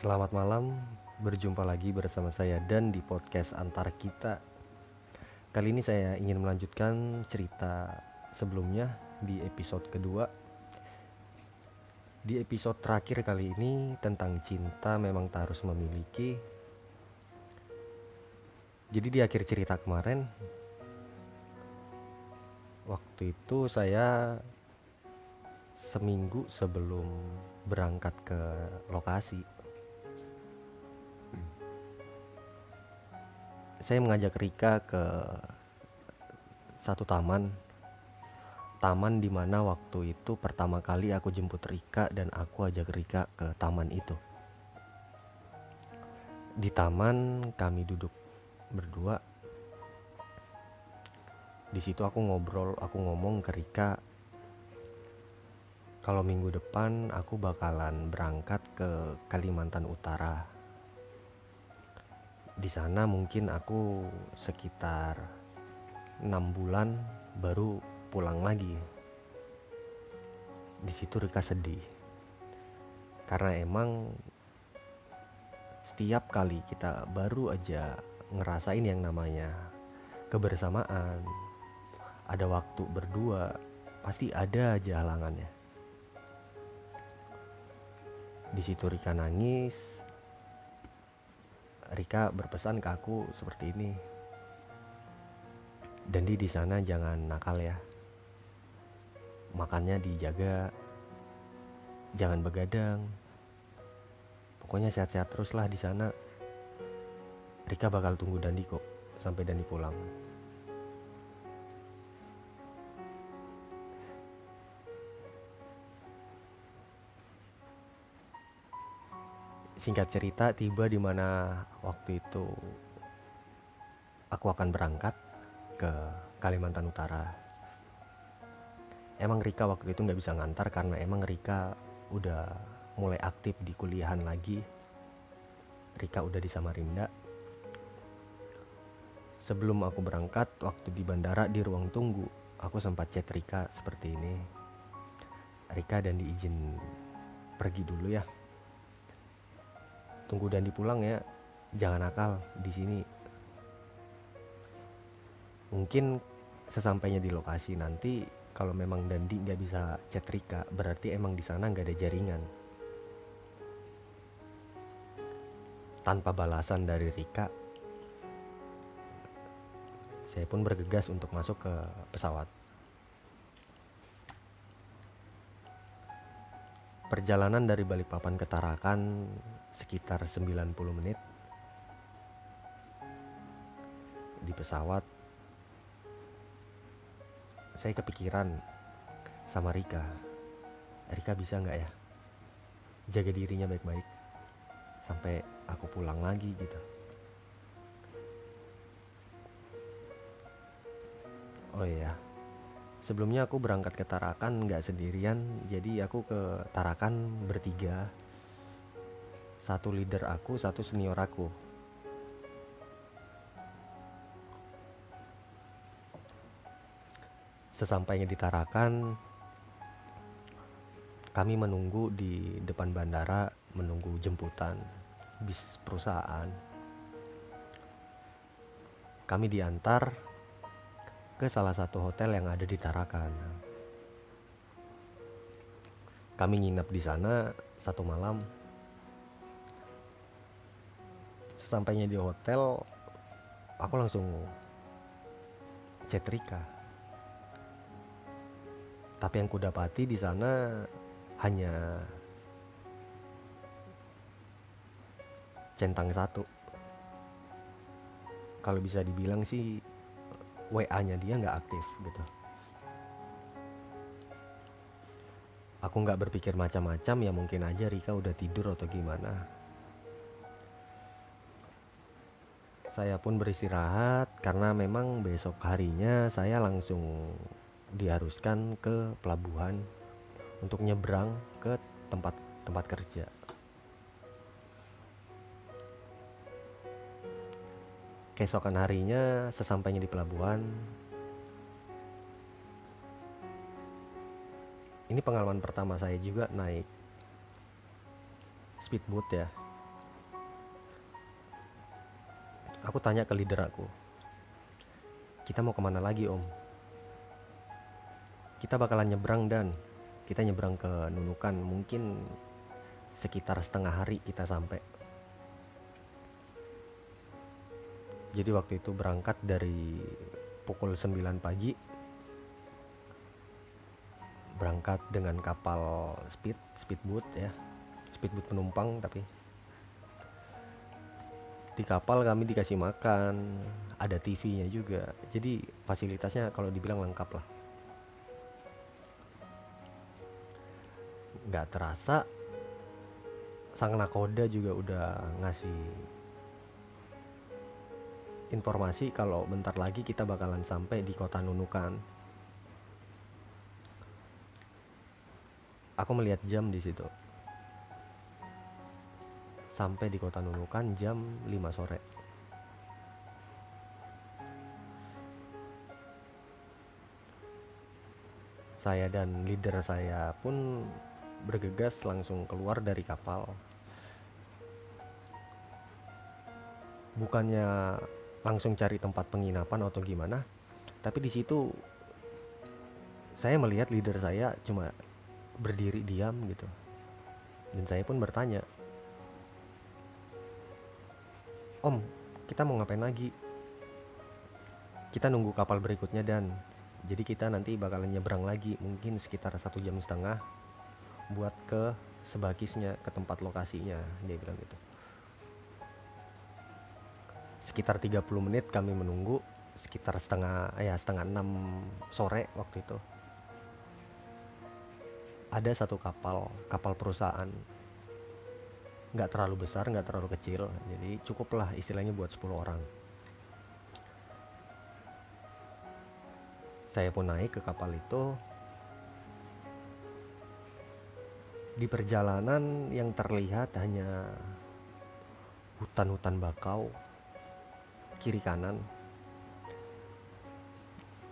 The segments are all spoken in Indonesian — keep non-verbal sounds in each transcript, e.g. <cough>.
Selamat malam, berjumpa lagi bersama saya dan di podcast Antar Kita. Kali ini saya ingin melanjutkan cerita sebelumnya di episode kedua. Di episode terakhir kali ini tentang cinta memang tak harus memiliki. Jadi di akhir cerita kemarin, waktu itu saya seminggu sebelum berangkat ke lokasi saya mengajak Rika ke satu taman. Taman di mana waktu itu pertama kali aku jemput Rika dan aku ajak Rika ke taman itu. Di taman kami duduk berdua. Di situ aku ngobrol aku ngomong ke Rika kalau minggu depan aku bakalan berangkat ke Kalimantan Utara di sana mungkin aku sekitar enam bulan baru pulang lagi. Di situ Rika sedih. Karena emang setiap kali kita baru aja ngerasain yang namanya kebersamaan ada waktu berdua pasti ada aja halangannya. Di situ Rika nangis Rika berpesan ke aku seperti ini. Dan di sana jangan nakal ya. Makannya dijaga. Jangan begadang. Pokoknya sehat-sehat terus lah di sana. Rika bakal tunggu Dandi kok sampai Dandi pulang. Singkat cerita, tiba di mana waktu itu aku akan berangkat ke Kalimantan Utara. Emang Rika waktu itu nggak bisa ngantar karena emang Rika udah mulai aktif di kuliahan lagi. Rika udah di Samarinda. Sebelum aku berangkat, waktu di bandara di ruang tunggu, aku sempat chat Rika seperti ini. Rika dan diizin pergi dulu ya tunggu dan dipulang ya. Jangan nakal di sini. Mungkin sesampainya di lokasi nanti kalau memang Dandi nggak bisa chat Rika berarti emang di sana nggak ada jaringan. Tanpa balasan dari Rika saya pun bergegas untuk masuk ke pesawat Perjalanan dari Balikpapan ke Tarakan sekitar 90 menit. Di pesawat saya kepikiran sama Rika. Rika bisa nggak ya jaga dirinya baik-baik sampai aku pulang lagi gitu. Oh iya, sebelumnya aku berangkat ke Tarakan nggak sendirian. Jadi aku ke Tarakan bertiga. Satu leader aku satu senior aku. Sesampainya di Tarakan kami menunggu di depan bandara menunggu jemputan bis perusahaan. Kami diantar ke salah satu hotel yang ada di Tarakan. Kami nginep di sana satu malam. Sesampainya di hotel, aku langsung chat Rika. Tapi yang kudapati di sana hanya centang satu. Kalau bisa dibilang sih WA-nya dia nggak aktif gitu. Aku nggak berpikir macam-macam ya mungkin aja Rika udah tidur atau gimana. Saya pun beristirahat karena memang besok harinya saya langsung diharuskan ke pelabuhan untuk nyebrang ke tempat tempat kerja. Keesokan harinya, sesampainya di pelabuhan, ini pengalaman pertama saya juga naik speedboat ya. Aku tanya ke leader aku, kita mau ke mana lagi om? Kita bakalan nyebrang dan kita nyebrang ke Nunukan mungkin sekitar setengah hari kita sampai jadi waktu itu berangkat dari pukul 9 pagi berangkat dengan kapal speed speedboat ya. Speedboat penumpang tapi. Di kapal kami dikasih makan ada TV-nya juga. Jadi fasilitasnya kalau dibilang lengkap lah. Nggak terasa sang nakoda juga udah ngasih informasi kalau bentar lagi kita bakalan sampai di kota Nunukan. Aku melihat jam di situ. Sampai di kota Nunukan jam 5 sore. Saya dan leader saya pun bergegas langsung keluar dari kapal. Bukannya langsung cari tempat penginapan atau gimana. Tapi di situ saya melihat leader saya cuma berdiri diam gitu. Dan saya pun bertanya om kita mau ngapain lagi? Kita nunggu kapal berikutnya dan. Jadi kita nanti bakalan nyebrang lagi mungkin sekitar satu jam setengah buat ke sebakisnya ke tempat lokasinya dia bilang gitu sekitar 30 menit kami menunggu sekitar setengah ya setengah enam sore waktu itu. Ada satu kapal kapal perusahaan. Nggak terlalu besar nggak terlalu kecil jadi cukuplah istilahnya buat 10 orang. Saya pun naik ke kapal itu. Di perjalanan yang terlihat hanya hutan-hutan bakau kiri kanan.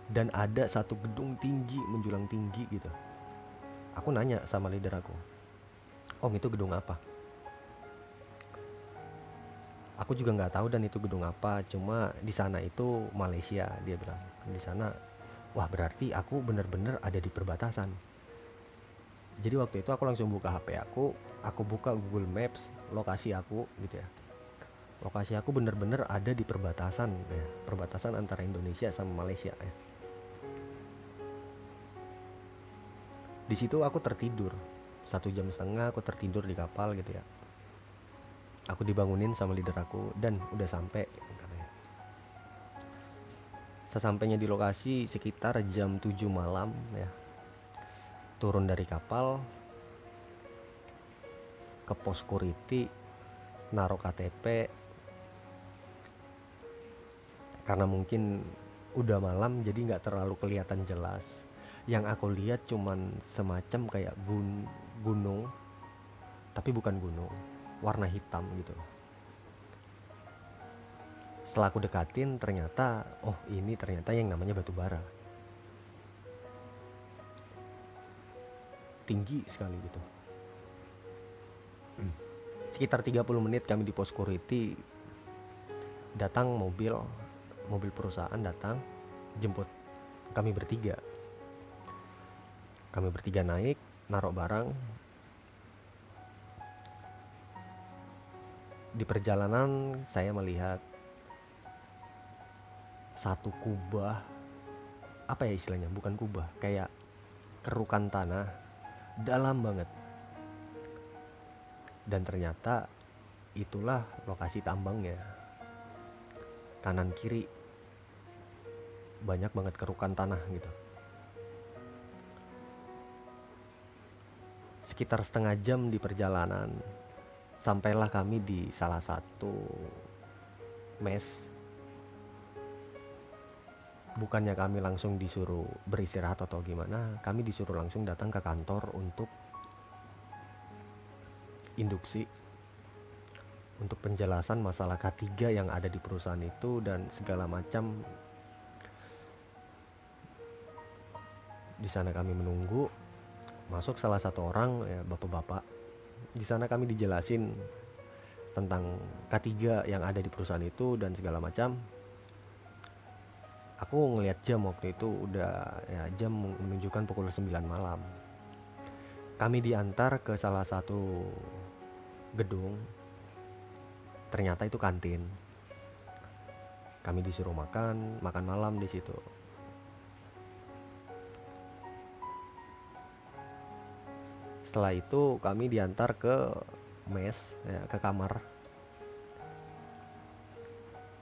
Dan ada satu gedung tinggi menjulang tinggi gitu. Aku nanya sama leader aku om itu gedung apa? Aku juga nggak tahu dan itu gedung apa cuma di sana itu Malaysia dia bilang. Di sana wah berarti aku bener-bener ada di perbatasan. Jadi waktu itu aku langsung buka HP aku aku buka Google Maps lokasi aku gitu ya lokasi aku bener-bener ada di perbatasan ya. Perbatasan antara Indonesia sama Malaysia ya. Di situ aku tertidur. Satu jam setengah aku tertidur di kapal gitu ya. Aku dibangunin sama leader aku dan udah sampai katanya. Sesampainya di lokasi sekitar jam 7 malam ya. Turun dari kapal ke pos security naruh KTP karena mungkin udah malam jadi nggak terlalu kelihatan jelas. Yang aku lihat cuman semacam kayak gun gunung tapi bukan gunung warna hitam gitu. Setelah aku dekatin ternyata oh ini ternyata yang namanya batu bara. Tinggi sekali gitu. Sekitar 30 menit kami di pos security datang mobil mobil perusahaan datang jemput kami bertiga. Kami bertiga naik naruh barang. Di perjalanan saya melihat satu kubah. Apa ya istilahnya? Bukan kubah kayak kerukan tanah. Dalam banget. Dan ternyata itulah lokasi tambangnya. Kanan kiri banyak banget kerukan tanah gitu. Sekitar setengah jam di perjalanan sampailah kami di salah satu mes. Bukannya kami langsung disuruh beristirahat atau gimana kami disuruh langsung datang ke kantor untuk induksi untuk penjelasan masalah K3 yang ada di perusahaan itu dan segala macam di sana kami menunggu masuk salah satu orang ya bapak-bapak. Di sana kami dijelasin tentang K3 yang ada di perusahaan itu dan segala macam. Aku ngelihat jam waktu itu udah ya jam menunjukkan pukul 9 malam. Kami diantar ke salah satu gedung. Ternyata itu kantin. Kami disuruh makan makan malam di situ setelah itu kami diantar ke mes ya, ke kamar.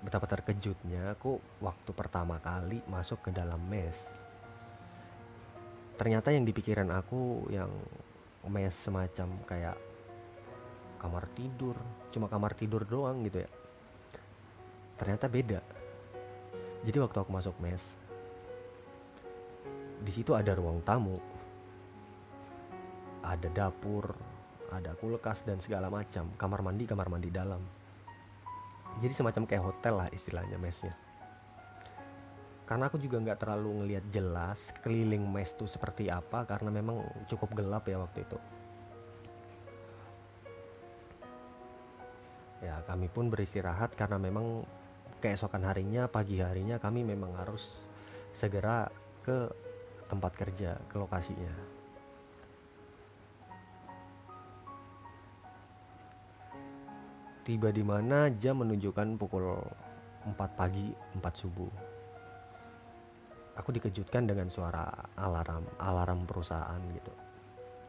Betapa terkejutnya aku waktu pertama kali masuk ke dalam mes. Ternyata yang dipikiran aku yang mes semacam kayak kamar tidur cuma kamar tidur doang gitu ya. Ternyata beda. Jadi waktu aku masuk mes di situ ada ruang tamu ada dapur ada kulkas dan segala macam. Kamar mandi kamar mandi dalam. Jadi semacam kayak hotel lah istilahnya mesnya. Karena aku juga nggak terlalu ngelihat jelas keliling mes tuh seperti apa karena memang cukup gelap ya waktu itu. Ya kami pun beristirahat karena memang keesokan harinya pagi harinya kami memang harus segera ke tempat kerja ke lokasinya tiba di mana jam menunjukkan pukul 4 pagi 4 subuh. Aku dikejutkan dengan suara alarm alarm perusahaan gitu.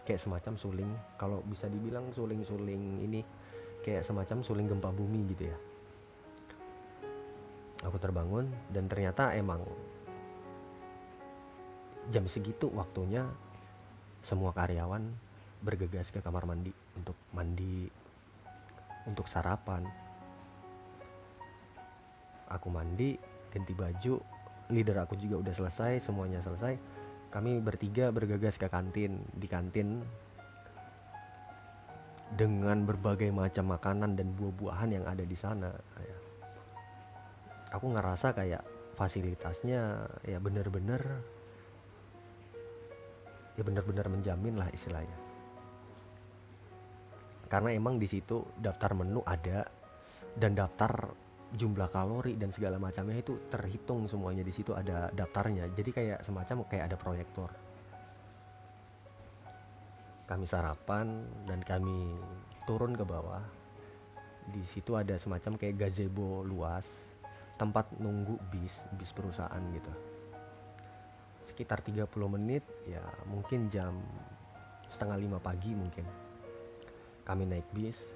Kayak semacam suling kalau bisa dibilang suling-suling ini kayak semacam suling gempa bumi gitu ya. Aku terbangun dan ternyata emang jam segitu waktunya semua karyawan bergegas ke kamar mandi untuk mandi untuk sarapan. Aku mandi, ganti baju, leader aku juga udah selesai, semuanya selesai. Kami bertiga bergegas ke kantin. Di kantin dengan berbagai macam makanan dan buah-buahan yang ada di sana. Ya. Aku ngerasa kayak fasilitasnya ya bener-bener ya bener-bener menjamin lah istilahnya karena emang di situ daftar menu ada dan daftar jumlah kalori dan segala macamnya itu terhitung semuanya di situ ada daftarnya. Jadi kayak semacam kayak ada proyektor. Kami sarapan dan kami turun ke bawah. Di situ ada semacam kayak gazebo luas tempat nunggu bis bis perusahaan gitu. Sekitar 30 menit ya mungkin jam setengah lima pagi mungkin kami naik bis.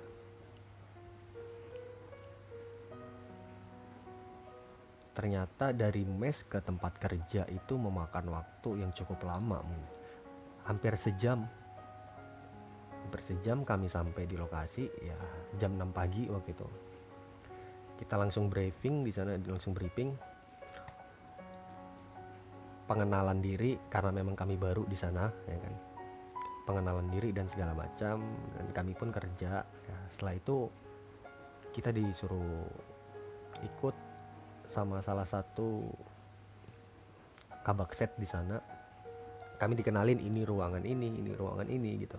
Ternyata dari mes ke tempat kerja itu memakan waktu yang cukup lama hampir sejam. Hampir sejam kami sampai di lokasi ya jam 6 pagi waktu itu. Kita langsung briefing di sana langsung briefing. Pengenalan diri karena memang kami baru di sana ya kan pengenalan diri dan segala macam dan kami pun kerja. Ya, setelah itu kita disuruh ikut sama salah satu kabak set di sana. Kami dikenalin ini ruangan ini ini ruangan ini gitu.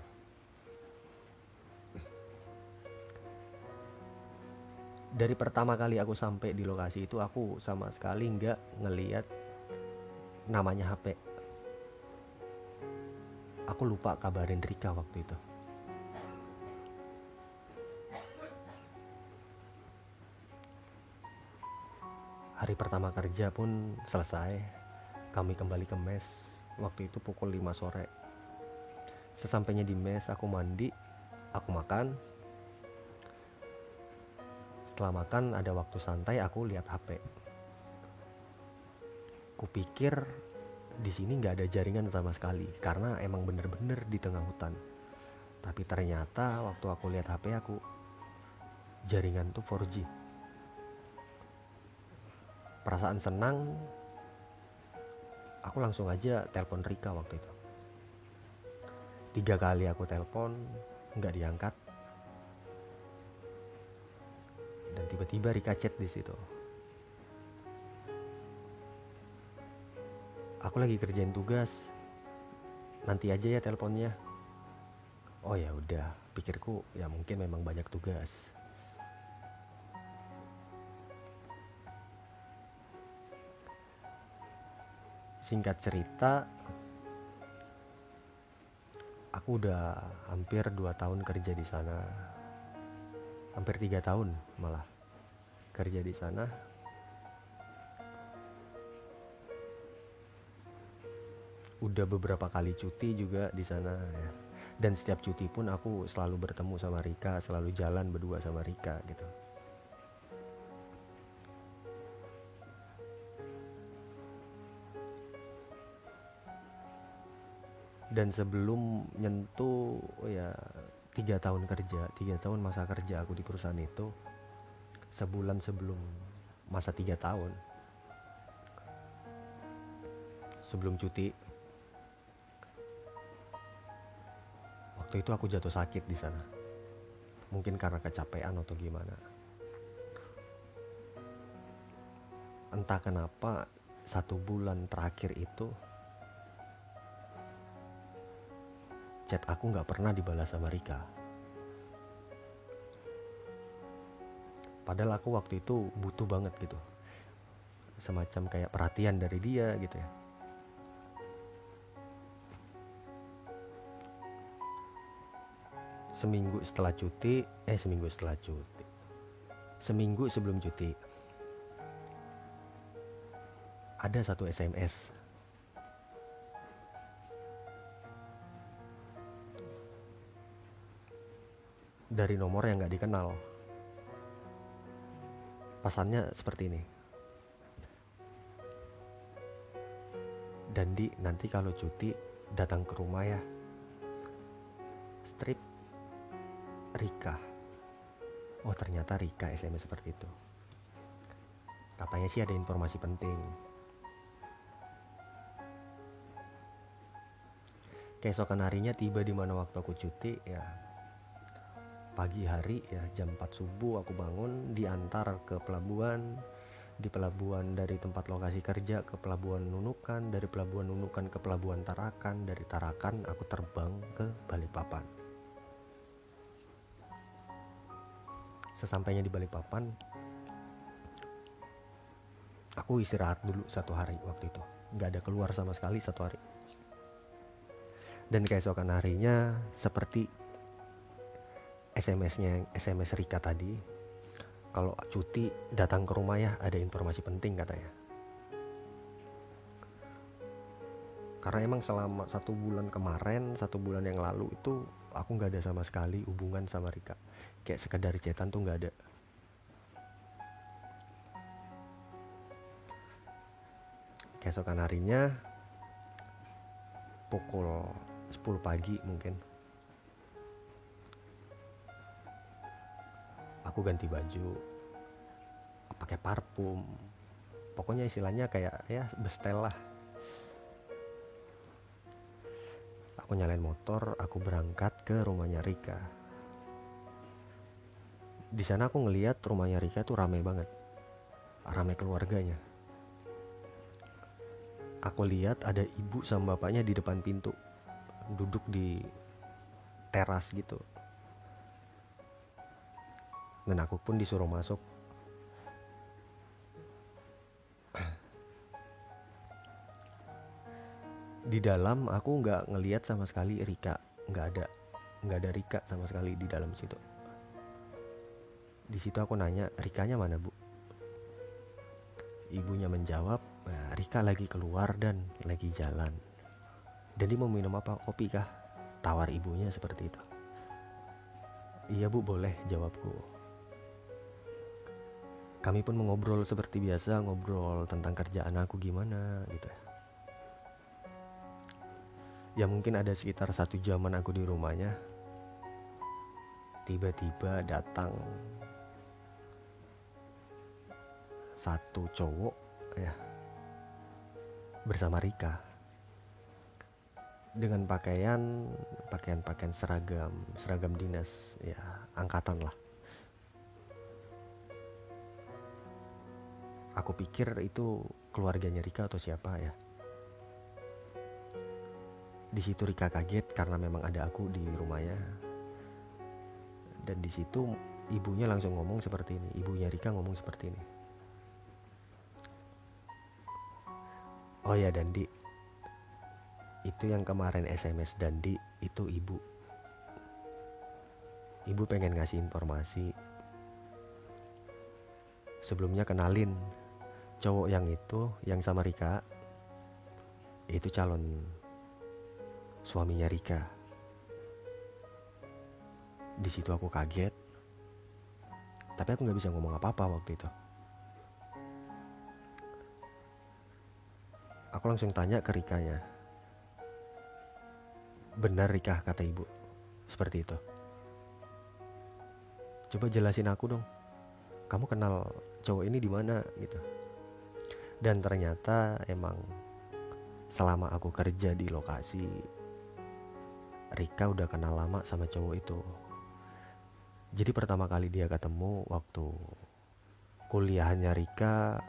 Dari pertama kali aku sampai di lokasi itu aku sama sekali nggak ngeliat namanya HP aku lupa kabarin Rika waktu itu. Hari pertama kerja pun selesai. Kami kembali ke mes. Waktu itu pukul 5 sore. Sesampainya di mes aku mandi aku makan. Setelah makan ada waktu santai aku lihat HP kupikir di sini nggak ada jaringan sama sekali karena emang bener-bener di tengah hutan. Tapi ternyata waktu aku lihat HP aku jaringan tuh 4G. Perasaan senang aku langsung aja telepon Rika waktu itu. Tiga kali aku telepon nggak diangkat. Dan tiba-tiba Rika chat di situ. aku lagi kerjain tugas. Nanti aja ya teleponnya. Oh ya udah. Pikirku ya mungkin memang banyak tugas. Singkat cerita aku udah hampir 2 tahun kerja di sana. Hampir 3 tahun malah kerja di sana. Udah beberapa kali cuti juga di sana ya. Dan setiap cuti pun aku selalu bertemu sama Rika selalu jalan berdua sama Rika gitu. Dan sebelum nyentuh oh ya tiga tahun kerja tiga tahun masa kerja aku di perusahaan itu sebulan sebelum masa tiga tahun sebelum cuti waktu itu aku jatuh sakit di sana. Mungkin karena kecapean atau gimana. Entah kenapa satu bulan terakhir itu chat aku nggak pernah dibalas sama Rika. Padahal aku waktu itu butuh banget gitu. Semacam kayak perhatian dari dia gitu ya seminggu setelah cuti eh seminggu setelah cuti. Seminggu sebelum cuti. Ada satu SMS dari nomor yang nggak dikenal. Pesannya seperti ini. Dandi nanti kalau cuti datang ke rumah ya. Strip Rika. Oh ternyata Rika SMS seperti itu. Katanya sih ada informasi penting. Keesokan harinya tiba di mana waktu aku cuti ya. Pagi hari ya jam 4 subuh aku bangun diantar ke pelabuhan. Di pelabuhan dari tempat lokasi kerja ke pelabuhan Nunukan dari pelabuhan Nunukan ke pelabuhan Tarakan dari Tarakan aku terbang ke Balikpapan sesampainya di Balikpapan aku istirahat dulu satu hari waktu itu. Nggak ada keluar sama sekali satu hari. Dan keesokan harinya seperti SMS-nya SMS Rika tadi kalau cuti datang ke rumah ya ada informasi penting katanya. Karena emang selama satu bulan kemarin satu bulan yang lalu itu aku nggak ada sama sekali hubungan sama Rika kayak sekedar cetan tuh nggak ada. Keesokan harinya pukul 10 pagi mungkin aku ganti baju pakai parfum. Pokoknya istilahnya kayak ya bestel lah. Aku nyalain motor aku berangkat ke rumahnya Rika di sana aku ngeliat rumahnya Rika tuh ramai banget. Ramai keluarganya. Aku lihat ada ibu sama bapaknya di depan pintu. Duduk di teras gitu. Dan aku pun disuruh masuk. Di dalam aku nggak ngeliat sama sekali Rika. Nggak ada. Nggak ada Rika sama sekali di dalam situ di situ aku nanya, Rikanya mana bu? Ibunya menjawab, nah, Rika lagi keluar dan lagi jalan. Dan dia mau minum apa? Kopi kah? Tawar ibunya seperti itu. Iya bu boleh jawabku. Kami pun mengobrol seperti biasa, ngobrol tentang kerjaan aku gimana gitu. Ya mungkin ada sekitar satu jaman aku di rumahnya. Tiba-tiba datang satu cowok ya bersama Rika. Dengan pakaian pakaian pakaian seragam seragam dinas ya angkatan lah. Aku pikir itu keluarganya Rika atau siapa ya. Di situ Rika kaget karena memang ada aku di rumahnya. Dan di situ ibunya langsung ngomong seperti ini ibunya Rika ngomong seperti ini Oh ya Dandi, itu yang kemarin SMS Dandi itu ibu. Ibu pengen ngasih informasi. Sebelumnya kenalin cowok yang itu yang sama Rika itu calon suaminya Rika. Di situ aku kaget tapi aku nggak bisa ngomong apa-apa waktu itu aku langsung tanya ke Rikanya benar Rika kata ibu. Seperti itu. Coba jelasin aku dong. Kamu kenal cowok ini di mana gitu. Dan ternyata emang selama aku kerja di lokasi Rika udah kenal lama sama cowok itu. Jadi pertama kali dia ketemu waktu kuliahnya Rika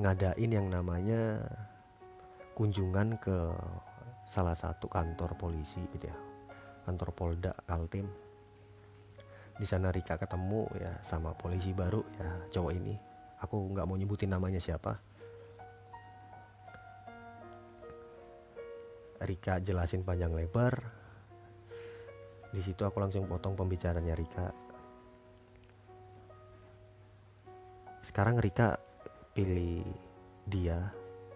ngadain yang namanya kunjungan ke salah satu kantor polisi gitu ya. Kantor Polda Kaltim. Di sana Rika ketemu ya sama polisi baru ya cowok ini. Aku nggak mau nyebutin namanya siapa. Rika jelasin panjang lebar. Di situ aku langsung potong pembicaranya Rika. Sekarang Rika pilih dia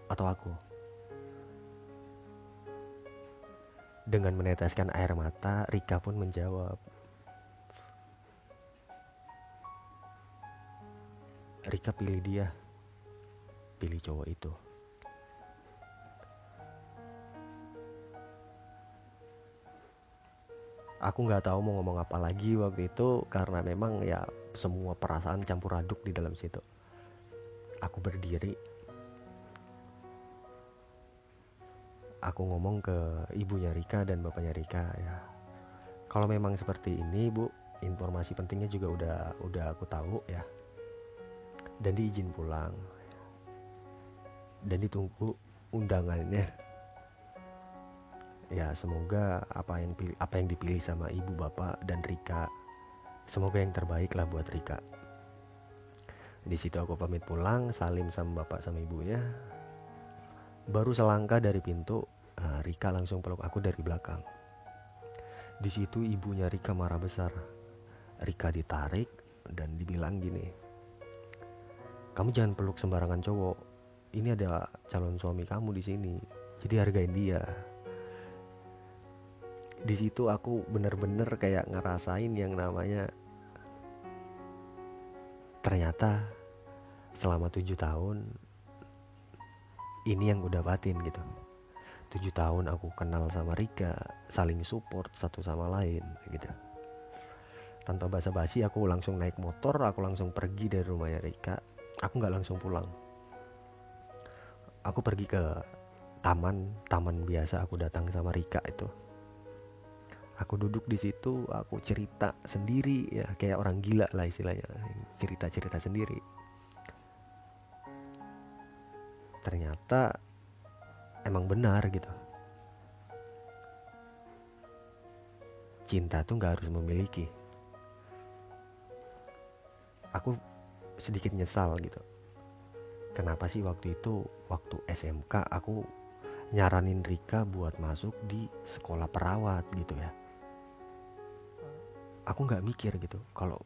atau aku dengan meneteskan air mata Rika pun menjawab Rika pilih dia pilih cowok itu. Aku nggak tahu mau ngomong apa lagi waktu itu karena memang ya semua perasaan campur aduk di dalam situ. Aku berdiri aku ngomong ke ibunya Rika dan bapaknya Rika ya. Kalau memang seperti ini bu informasi pentingnya juga udah udah aku tahu ya. Dan diizin pulang. Dan ditunggu undangannya. Ya semoga apa yang apa yang dipilih sama ibu bapak dan Rika semoga yang terbaik lah buat Rika. Di situ aku pamit pulang salim sama bapak sama ibunya baru selangkah dari pintu uh, Rika langsung peluk aku dari belakang. Di situ ibunya Rika marah besar. Rika ditarik dan dibilang gini kamu jangan peluk sembarangan cowok. Ini ada calon suami kamu di sini jadi hargain dia. Di situ aku bener-bener kayak ngerasain yang namanya ternyata selama tujuh tahun ini yang gue dapatin gitu. Tujuh tahun aku kenal sama Rika saling support satu sama lain gitu. Tanpa basa-basi aku langsung naik motor aku langsung pergi dari rumahnya Rika. Aku nggak langsung pulang. Aku pergi ke taman taman biasa aku datang sama Rika itu. Aku duduk di situ aku cerita sendiri ya kayak orang gila lah istilahnya cerita cerita sendiri ternyata emang benar gitu. Cinta tuh nggak harus memiliki. Aku sedikit nyesal gitu. Kenapa sih waktu itu waktu SMK aku nyaranin Rika buat masuk di sekolah perawat gitu ya? Aku nggak mikir gitu. Kalau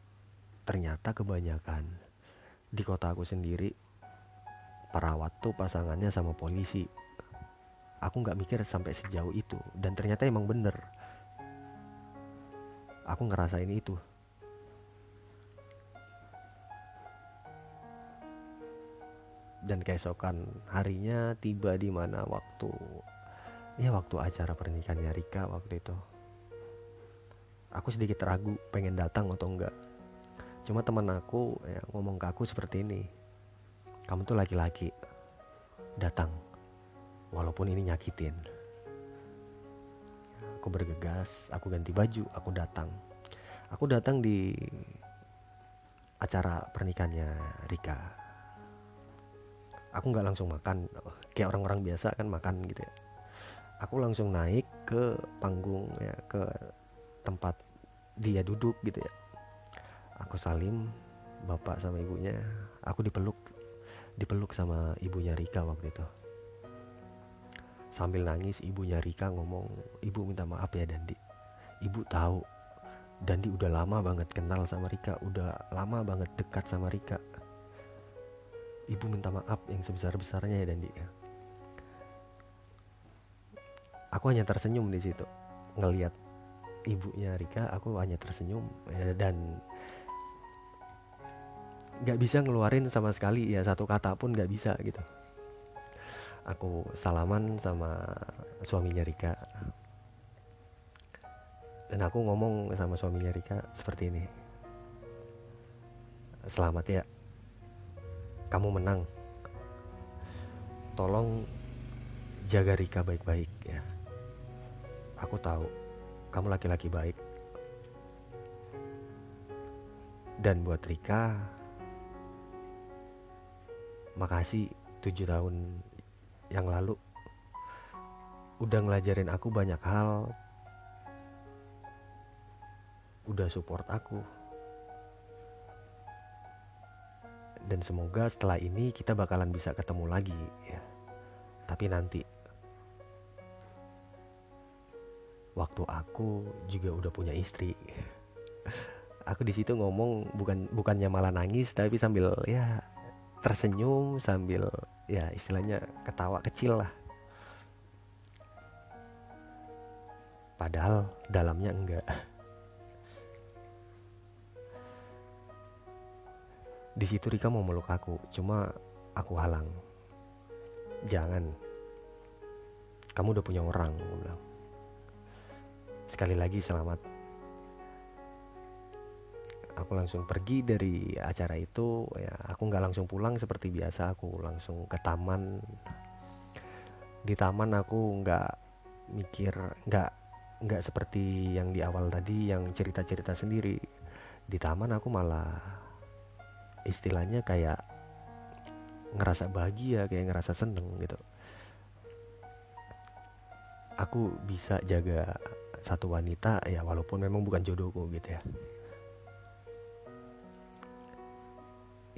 ternyata kebanyakan di kota aku sendiri perawat tuh pasangannya sama polisi. Aku nggak mikir sampai sejauh itu dan ternyata emang bener. Aku ngerasain itu. Dan keesokan harinya tiba di mana waktu ya waktu acara pernikahannya Rika waktu itu. Aku sedikit ragu pengen datang atau enggak cuma teman aku ya, ngomong ke aku seperti ini kamu tuh laki-laki. Datang. Walaupun ini nyakitin. Aku bergegas aku ganti baju aku datang. Aku datang di acara pernikahannya Rika. Aku nggak langsung makan. Kayak orang-orang biasa kan makan gitu ya. Aku langsung naik ke panggung ya ke tempat dia duduk gitu ya. Aku salim bapak sama ibunya. Aku dipeluk dipeluk sama ibunya Rika waktu itu Sambil nangis ibunya Rika ngomong, ibu minta maaf ya Dandi. Ibu tahu Dandi udah lama banget kenal sama Rika, udah lama banget dekat sama Rika. Ibu minta maaf yang sebesar-besarnya ya Dandi. Aku hanya tersenyum di situ ngelihat ibunya Rika, aku hanya tersenyum ya, dan nggak bisa ngeluarin sama sekali ya satu kata pun nggak bisa gitu. Aku salaman sama suaminya Rika. Dan aku ngomong sama suaminya Rika seperti ini. Selamat ya. Kamu menang. Tolong jaga Rika baik-baik ya. Aku tahu kamu laki-laki baik. Dan buat Rika makasih tujuh tahun yang lalu. Udah ngelajarin aku banyak hal. Udah support aku. Dan semoga setelah ini kita bakalan bisa ketemu lagi ya. Tapi nanti. Waktu aku juga udah punya istri. Aku di situ ngomong bukan bukannya malah nangis tapi sambil ya tersenyum sambil ya istilahnya ketawa kecil lah. Padahal dalamnya enggak. Di situ Rika mau meluk aku cuma aku halang. Jangan. Kamu udah punya orang bilang. Sekali lagi selamat aku langsung pergi dari acara itu ya aku nggak langsung pulang seperti biasa aku langsung ke taman. Di taman aku nggak mikir nggak nggak seperti yang di awal tadi yang cerita-cerita sendiri. Di taman aku malah istilahnya kayak ngerasa bahagia kayak ngerasa seneng gitu. Aku bisa jaga satu wanita ya walaupun memang bukan jodohku gitu ya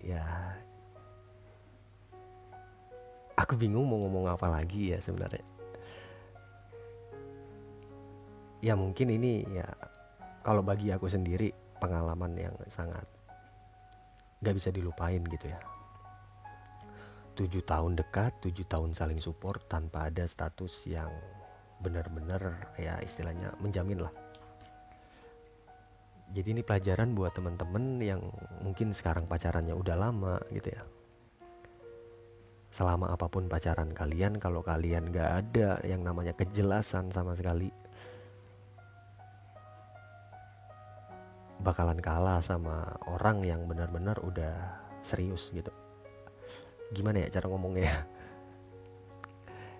ya. Aku bingung mau ngomong apa lagi ya sebenarnya. Ya mungkin ini ya kalau bagi aku sendiri pengalaman yang sangat gak bisa dilupain gitu ya. Tujuh tahun dekat tujuh tahun saling support tanpa ada status yang benar-benar ya istilahnya menjamin lah jadi ini pelajaran buat temen-temen yang mungkin sekarang pacarannya udah lama gitu ya. Selama apa pun pacaran kalian kalau kalian gak ada yang namanya kejelasan sama sekali bakalan kalah sama orang yang benar-benar udah serius gitu. Gimana ya cara ngomongnya? <laughs>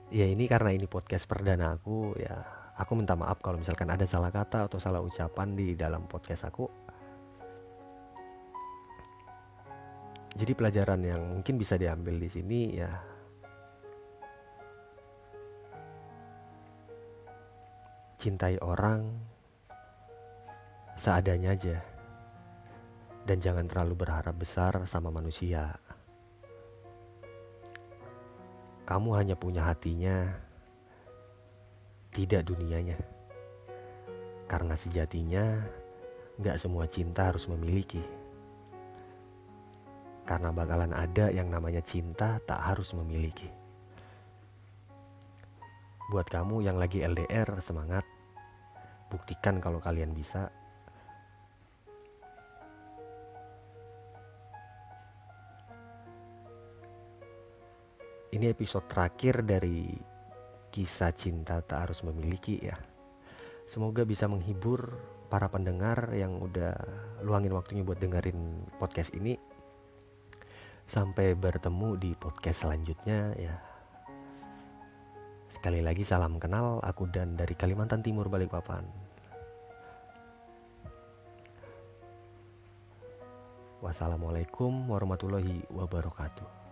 Ya ini karena ini podcast perdana aku ya aku minta maaf kalau misalkan ada salah kata atau salah ucapan di dalam podcast aku. Jadi pelajaran yang mungkin bisa diambil di sini ya cintai orang seadanya aja. Dan jangan terlalu berharap besar sama manusia. Kamu hanya punya hatinya tidak dunianya. Karena sejatinya gak semua cinta harus memiliki. Karena bakalan ada yang namanya cinta tak harus memiliki. Buat kamu yang lagi LDR semangat. Buktikan kalau kalian bisa. Ini episode terakhir dari kisah cinta tak harus memiliki ya. Semoga bisa menghibur para pendengar yang udah luangin waktunya buat dengerin podcast ini. Sampai bertemu di podcast selanjutnya ya. Sekali lagi salam kenal aku dan dari Kalimantan Timur Balikpapan. Wassalamualaikum warahmatullahi wabarakatuh.